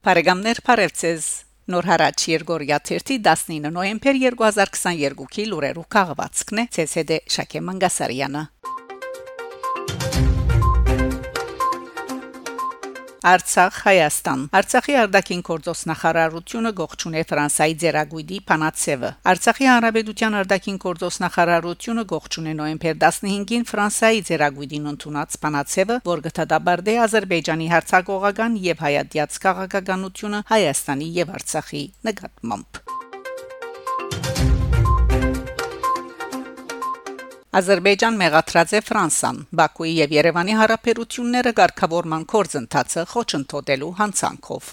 Բարեկամներ Փարեվցես Նոր հարաճ Երգորիա 19 նոյեմբեր 2022-ի լուրերու քաղվածքն է ՑՍԴ Շակե Մանգասարյանը Արցախ Հայաստան Արցախի արտաքին գործոս նախարարությունը գողջուն է Ֆրանսայի ձերագույդի Փանացևը Արցախի հանրապետության արտաքին գործոս նախարարությունը գողջուն է նոյեմբեր 15-ին Ֆրանսայի ձերագույդին ընդունած Փանացևը, որ գտադաբարդե Ադրբեջանի հարցակողական եւ հայատյաց քաղաքականությունը Հայաստանի եւ Արցախի նկատմամբ Ադրբեջան մեղադրած է Ֆրանսան Բաքուի եւ Երևանի հարաբերությունները ղեկավարման կորձընթացը խոչընդոտելու հանցանքով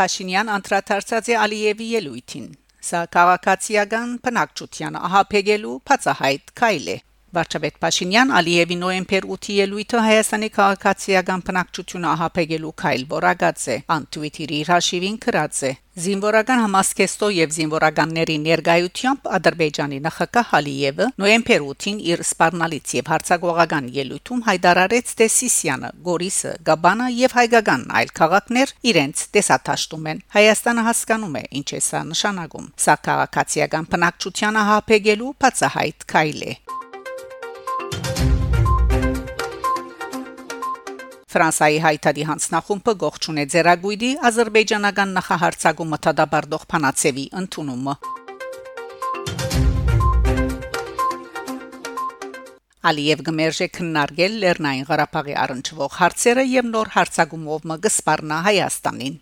Փաշինյան անդրադարձած է Ալիևի ելույթին Սա քաղաքացիական բնակչության ահապեգելու բացահայտ քայլ է Վարչապետ Փաշինյան Ալիևի նոեմբեր 8-ի ելույթը Հայաստանի քաղաքացիական բնակչությունը ահապեգելու քայլ որակած է անտվիտիրի հաշիվին գրած է. Զինվորական համասկեստո եւ զինվորականների ներգայությամբ Ադրբեջանի նախագահ Ալիևը նոեմբեր 8-ին իր սպառնալից եւ հարցակողական ելույթում հայտարարեց թե Սիսիանը, Գորիսը, Գաբանը եւ հայկական այլ քաղաքներ իրենց տեսաթաշտում են։ Հայաստանը հասկանում է ինչ է սա նշանակում։ Սա քաղաքացիական բնակչությանը հապեգելու բացահայտ քայլ է։ Ֆրանսայի հայտարարի հանձնախումբը գողջուն է ձերագույդի ազերբայջանական նախահարցակումը թադաբարդող փանացեվի ընդունումը Ալիև գմերժե քննարկել Լեռնային Ղարաբաղի առնչվող հարցերը եւ նոր հարցակումով մը գսպառնա Հայաստանին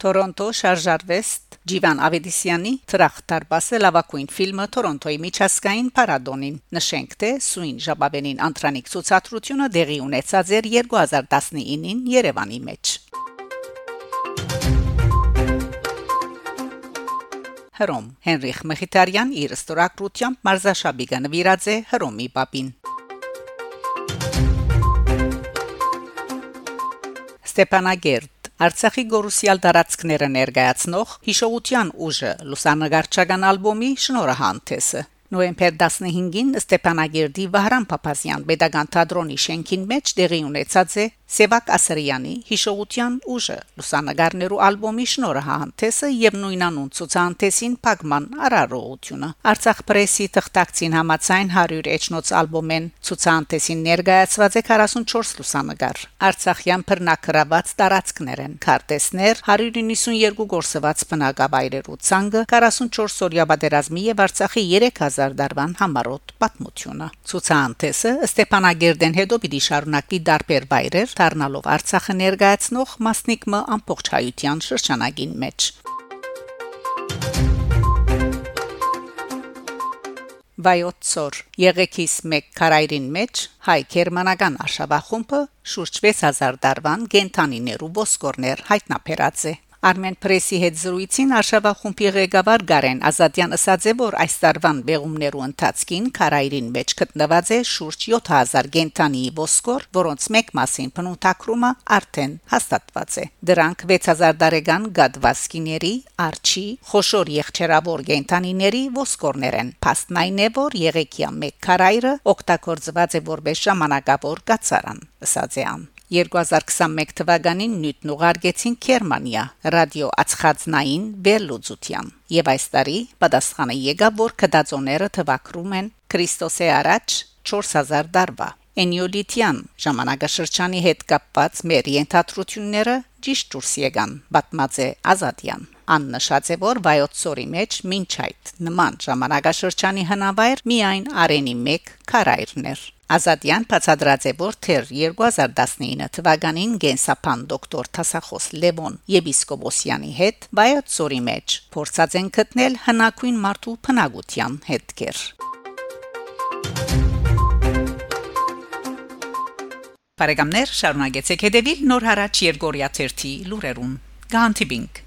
Տորոնտո շարժարվեստ Ջիվան Ավեդիսյանի Տրախտարբասը լավագույն ֆիլմը Տորոնտոյի միջազգային փառատոնին նշենք թե Սուին Ժաբաբենին անտրանիկ ցուցադրությունը դեղի ունեցած էր 2019-ին Երևանի մեջ Հռոմ. Հենրիխ Մխիթարյան իր ստորակրությամբ մարզաշաբի գնվիրած է Հռոմի պապին Ստեփանագերտ Արցախի գորուսյալ դարածքները ներկայացնող հիշողության ուժը լուսանգարչական ալբոմի շնորհանդեսը Նոեմբեր 15-ին Ստեփանագերդի Վահրամ Փափազյան Պետական թատրոնի շենքին մեջ տեղի ունեցած է Սևակ Ասրյանի Հիշողության ուժը լուսանգարներու ալբոմի շնորհանդեսը եւ նույնանուն ցուցահանդեսին Փագման արարողությունը Արցախ պրեսի թղթակցին համացայն 100 էջնոց ալբոմեն ցուցահանդեսին ներկայացված է 44 լուսանգար Արցախյան բռնակրաված տարածքներ են. քարտեզներ 192 գործված բնակավայրերու ցանգը 44 օրյա պատերազմի եւ Արցախի 3000 դարվան համարոտ պատմությունը ցուցահանդեսը Ստեփանագերդեն հետո պիտի շարունակվի դարբեր վայրեր դառնալով Արցախը ներկայացնող մասնիկը ամբողջ հայության շրջանագին մեջ։ Վայոցոր Եղեքիս 1 քարայրին մեջ հայ գերմանական արշավախումբը շուրջ 6000 դարվան գենթանիներու ոսկորներ հայտնաբերած է Armen Press-ի հետ զրույցին Արշավախումբի ղեկավար Գարեն Ազատյան ասաց է որ այս տարվան բեղումներու ընթացքին Կարայրին մեջ գտնված է շուրջ 7000 գենտանի ոսկոր, որոնց մեկ մասին փնութակրումը արդեն հաստատված է։ Դրանք 6000 դարեգան գադվասկիների, արչի, խոշոր եղջերավոր գենտանիների ոսկորներ են։ Փաստն այն է որ Եղեկիա 1 Կարայրը օգտագործված է որպես ժամանակավոր կացարան, ասաց է ան։ 2021 թվականին նյութն ուղարկեցին Գերմանիա ռադիո ածխածնային վերլուծության եւ այս տարի պատասխանը եկավ որ կդածոները թվակրում են Քրիստոսի առաջ 4000 դարվա Էնիոլիթյան ժամանակաշրջանի հետ կապված մեր ենթադրությունները ճիշտ դուրս եկան պատմած է Ազատյան աննշած է որ վայոց սորի մեջ ոչ այդ նման ժամանակաշրջանի հնավայր միայն արենի 1 քարայրներ Ազատյան բացադրած է որ թեր 2019 թվականին գենսապան դոկտոր Թասախոս Լևոն Եբիսկոպոսյանի հետ բայոց սորի մեջ փորձած են գտնել հնակույն մարդու փնագության հետքեր Բարեկամներ շարունակեցեք հետևել Նոր հարաճ Երգորիա 1-ի լուրերուն Գանտիբինգ